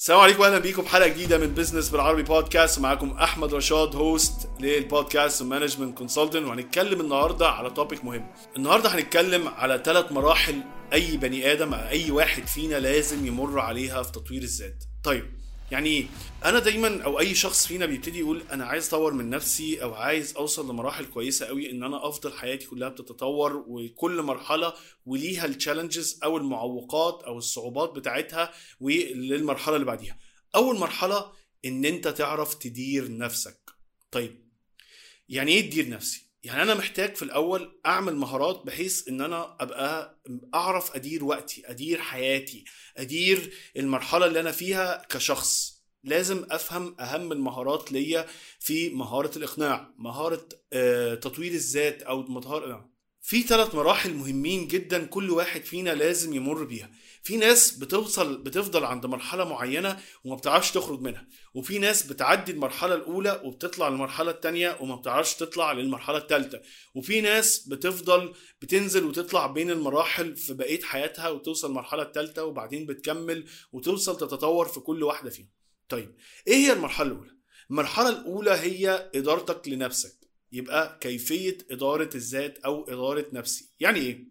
السلام عليكم واهلا بيكم بحلقة جديدة من business بالعربي بودكاست معاكم أحمد رشاد host لل podcast management consultant وهنتكلم النهارده على topic مهم. النهارده هنتكلم على ثلاث مراحل أي بني آدم أي واحد فينا لازم يمر عليها في تطوير الذات. طيب يعني أنا دايما أو أي شخص فينا بيبتدي يقول أنا عايز أطور من نفسي أو عايز أوصل لمراحل كويسة قوي إن أنا أفضل حياتي كلها بتتطور وكل مرحلة وليها التشالنجز أو المعوقات أو الصعوبات بتاعتها وللمرحلة اللي بعديها. أول مرحلة إن أنت تعرف تدير نفسك. طيب يعني إيه تدير نفسي؟ يعني أنا محتاج في الأول أعمل مهارات بحيث إن أنا أبقى أعرف أدير وقتي أدير حياتي أدير المرحلة اللي أنا فيها كشخص. لازم أفهم أهم المهارات ليا في مهارة الإقناع مهارة آه، تطوير الذات أو مهارة في ثلاث مراحل مهمين جدا كل واحد فينا لازم يمر بيها. في ناس بتوصل بتفضل عند مرحلة معينة وما بتعرفش تخرج منها وفي ناس بتعدي المرحلة الأولى وبتطلع للمرحلة الثانية وما بتعرفش تطلع للمرحلة الثالثه وفي ناس بتفضل بتنزل وتطلع بين المراحل في بقية حياتها وتوصل المرحلة الثالثه وبعدين بتكمل وتوصل تتطور في كل واحدة فيهم. طيب إيه هي المرحلة الأولى؟ المرحلة الأولى هي إدارتك لنفسك. يبقى كيفية إدارة الذات أو إدارة نفسي. يعني إيه؟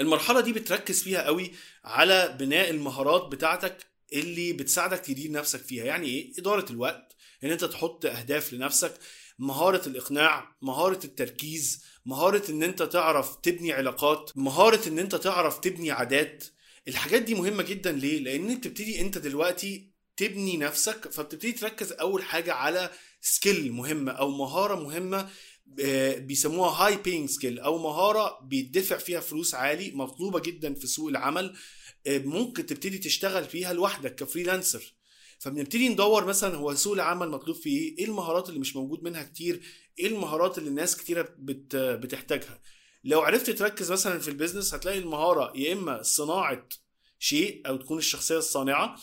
المرحلة دي بتركز فيها قوي على بناء المهارات بتاعتك اللي بتساعدك تدير نفسك فيها. يعني إيه؟ إدارة الوقت إن أنت تحط أهداف لنفسك مهارة الإقناع مهارة التركيز مهارة إن أنت تعرف تبني علاقات مهارة إن أنت تعرف تبني عادات. الحاجات دي مهمة جدا. ليه؟ انت بتبتدي أنت دلوقتي تبني نفسك فبتبتدي تركز أول حاجة على skill مهمة أو مهارة مهمة آه، بيسموها high paying skill أو مهارة بيدفع فيها فلوس عالي مطلوبة جدا في سوق العمل آه، ممكن تبتدي تشتغل فيها لوحدك ك freelancer. فبنبتدي ندور مثلا هو سوق العمل مطلوب فيه إيه المهارات اللي مش موجود منها كتير إيه المهارات اللي الناس كتيرة بت بتحتاجها. لو عرفت تركز مثلا في ال business هتلاقي المهارة يا إما صناعة شيء أو تكون الشخصية الصانعة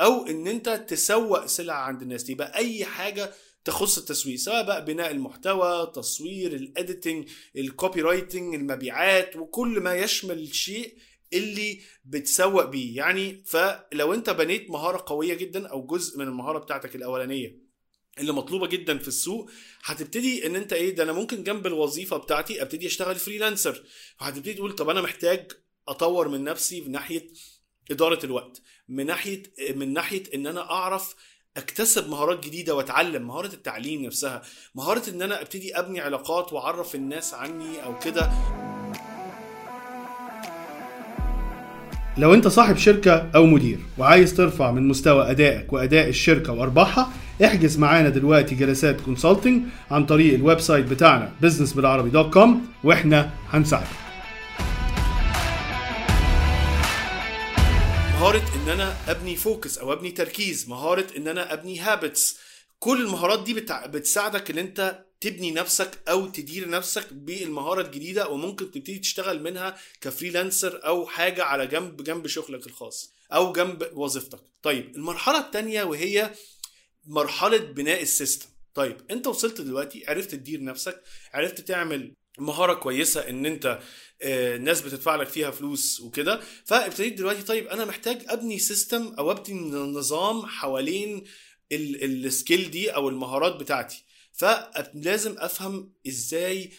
أو إن أنت تسوق سلعة عند الناس يبقى أي حاجة تخص التسويق سواء بقى بناء المحتوى تصوير ال editing ال copywriting المبيعات وكل ما يشمل الشيء اللي بتسوق بيه. يعني فلو انت بنيت مهارة قوية جدا أو جزء من المهارة بتاعتك الأولانية اللي مطلوبة جدا في السوق هتبتدي إن انت إيه ده أنا ممكن جنب الوظيفة بتاعتي أبتدي أشتغل freelancer فهتبتدي تقول طب أنا محتاج أطور من نفسي من ناحية إدارة الوقت من ناحية من ناحية إن أنا أعرف اكتسب مهارات جديدة واتعلم مهارة التعليم نفسها مهارة إن أنا أبتدي أبني علاقات وأعرف الناس عني أو كده. لو أنت صاحب شركة أو مدير وعايز ترفع من مستوى أدائك وأداء الشركة وأرباحها احجز معانا دلوقتي جلسات consulting عن طريق ال website بتاعنا business بالعربي dot com وإحنا هنساعدك. إن أنا أبني focus أو أبني تركيز مهارة إن أنا أبني habits كل المهارات دي بتع... بتساعدك إن أنت تبني نفسك أو تدير نفسك بالمهارة الجديدة وممكن تبتدي تشتغل منها ك freelancer أو حاجة على جنب جنب شغلك الخاص أو جنب وظيفتك. طيب المرحلة التانية وهي مرحلة بناء ال system طيب أنت وصلت دلوقتي عرفت تدير نفسك عرفت تعمل مهارة كويسة إن أنت آه، ناس بتدفع لك فيها فلوس وكده. فابتديت دلوقتي طيب أنا محتاج أبني system أو أبني نظام حوالين ال skill دي أو المهارات بتاعتي. فلازم أفهم إزاي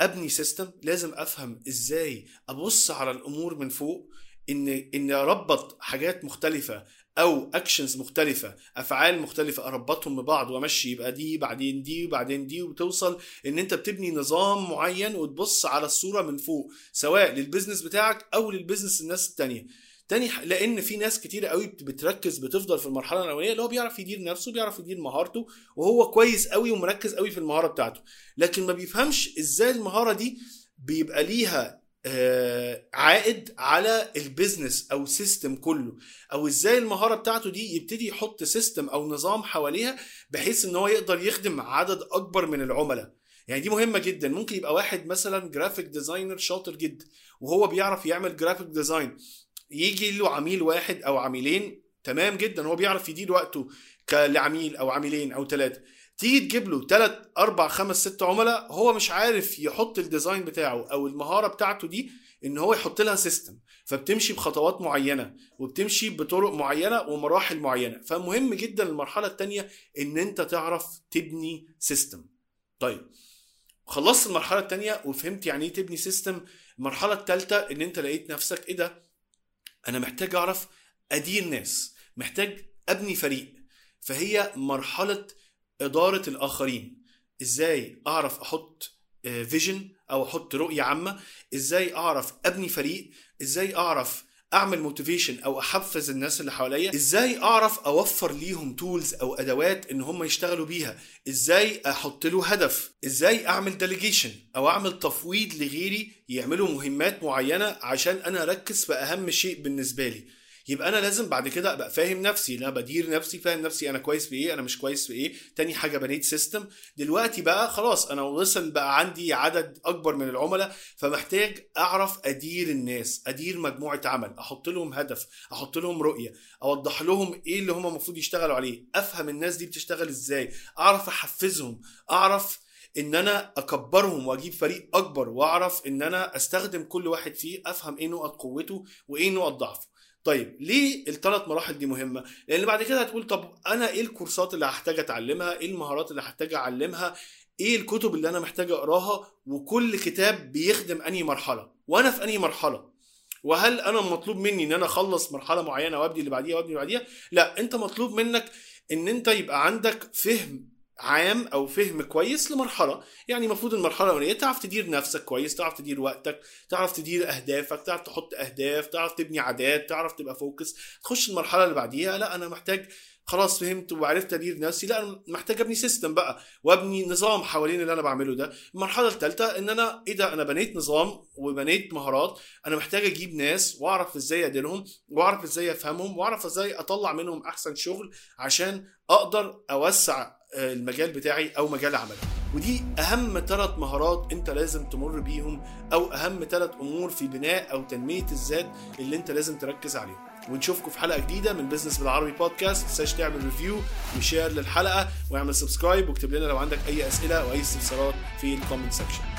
أبني system لازم أفهم إزاي أبص على الأمور من فوق إن إن أربط حاجات مختلفة أو actions مختلفة أفعال مختلفة أربطهم ببعض وامشي يبقى دي بعدين دي وبعدين دي وتوصل إن أنت بتبني نظام معين وتبص على الصورة من فوق سواء لل business بتاعك أو لل business الناس التانية. تاني لأن في ناس كتير قوي بتركز بتفضل في المرحلة الأولانية اللي هو بيعرف يدير نفسه بيعرف يدير مهارته وهو كويس قوي ومركز قوي في المهارة بتاعته. لكن ما بيفهمش إزاي المهارة دي بيبقى ليها عائد على ال business أو system كله. أو إزاي المهارة بتاعته دي يبتدي يحط system أو نظام حواليها بحيث إن هو يقدر يخدم عدد أكبر من العملاء. يعني دي مهمة جدا. ممكن يبقى واحد مثلا graphic designer شاطر جدا وهو بيعرف يعمل graphic design يجي له عميل واحد أو عميلين تمام جدا. هو بيعرف يدير وقته لعميل أو عميلين أو ثلاثة تيجي تجيب له ثلاث أربع خمس ست عملاء هو مش عارف يحط ال design بتاعه أو المهارة بتاعته دي إن هو يحط لها system فبتمشي بخطوات معينة وبتمشي بطرق معينة ومراحل معينة. فمهم جدا المرحلة الثانية إن أنت تعرف تبني system طيب خلصت المرحلة الثانية وفهمت يعني إيه تبني system المرحلة الثالثه إن أنت لقيت نفسك إيه ده؟ أنا محتاج أعرف ادير ناس محتاج أبني فريق. فهي مرحلة إدارة الآخرين. إزاي أعرف أحط vision أو أحط رؤية عامة؟ إزاي أعرف أبني فريق؟ إزاي أعرف أعمل motivation أو أحفز الناس اللي حواليا؟ إزاي أعرف أوفر ليهم tools أو أدوات إن هم يشتغلوا بيها؟ إزاي أحط له هدف؟ إزاي أعمل delegation أو أعمل تفويض لغيري يعملوا مهمات معينة عشان أنا أركز في أهم شيء بالنسبة لي؟ يبقى أنا لازم بعد كده أبقى فاهم نفسي أنا بدير نفسي فاهم نفسي أنا كويس في إيه أنا مش كويس في إيه. تاني حاجة بنيت system دلوقتي بقى خلاص أنا وصل بقى عندي عدد أكبر من العملاء فمحتاج أعرف أدير الناس أدير مجموعة عمل أحط لهم هدف أحط لهم رؤية أوضح لهم إيه اللي هم المفروض يشتغلوا عليه أفهم الناس دي بتشتغل إزاي أعرف أحفزهم أعرف إن أنا أكبرهم وأجيب فريق أكبر وأعرف إن أنا أستخدم كل واحد فيه أفهم إيه نقط قوته وإيه نقط ضعفه. طيب ليه الثلاث مراحل دي مهمة؟ لأن بعد كده هتقول طب أنا إيه الكورسات اللي هحتاج أتعلمها؟ إيه المهارات اللي هحتاج أعلمها؟ إيه الكتب اللي أنا محتاج أقراها؟ وكل كتاب بيخدم أنهي مرحلة؟ وأنا في أنهي مرحلة؟ وهل أنا مطلوب مني إن أنا أخلص مرحلة معينة وأبدي اللي بعديها وأبدي اللي بعديها؟ لا أنت مطلوب منك إن أنت يبقى عندك فهم عام أو فهم كويس لمرحلة. يعني المفروض المرحلة الأولانية تعرف تدير نفسك كويس تعرف تدير وقتك تعرف تدير أهدافك تعرف تحط أهداف تعرف تبني عادات تعرف تبقى focus تخش المرحلة اللي بعديها لا أنا محتاج خلاص فهمت وعرفت أدير نفسي. لا أنا محتاج أبني system بقى وأبني نظام حوالين اللي أنا بعمله ده. المرحلة الثالثه إن أنا إيه ده أنا بنيت نظام وبنيت مهارات. أنا محتاج أجيب ناس وأعرف إزاي أديرهم وأعرف إزاي أفهمهم وأعرف إزاي أطلع منهم أحسن شغل عشان أقدر أوسع المجال بتاعي أو مجال عملي. ودي أهم ثلاث مهارات أنت لازم تمر بيهم أو أهم ثلاث أمور في بناء أو تنمية الذات اللي أنت لازم تركز عليهم. ونشوفكم في حلقة جديدة من business بالعربي بودكاست تنساش تعمل review و share للحلقة واعمل subscribe واكتب لنا لو عندك أي أسئلة أو أي استفسارات في الكومنت سيكشن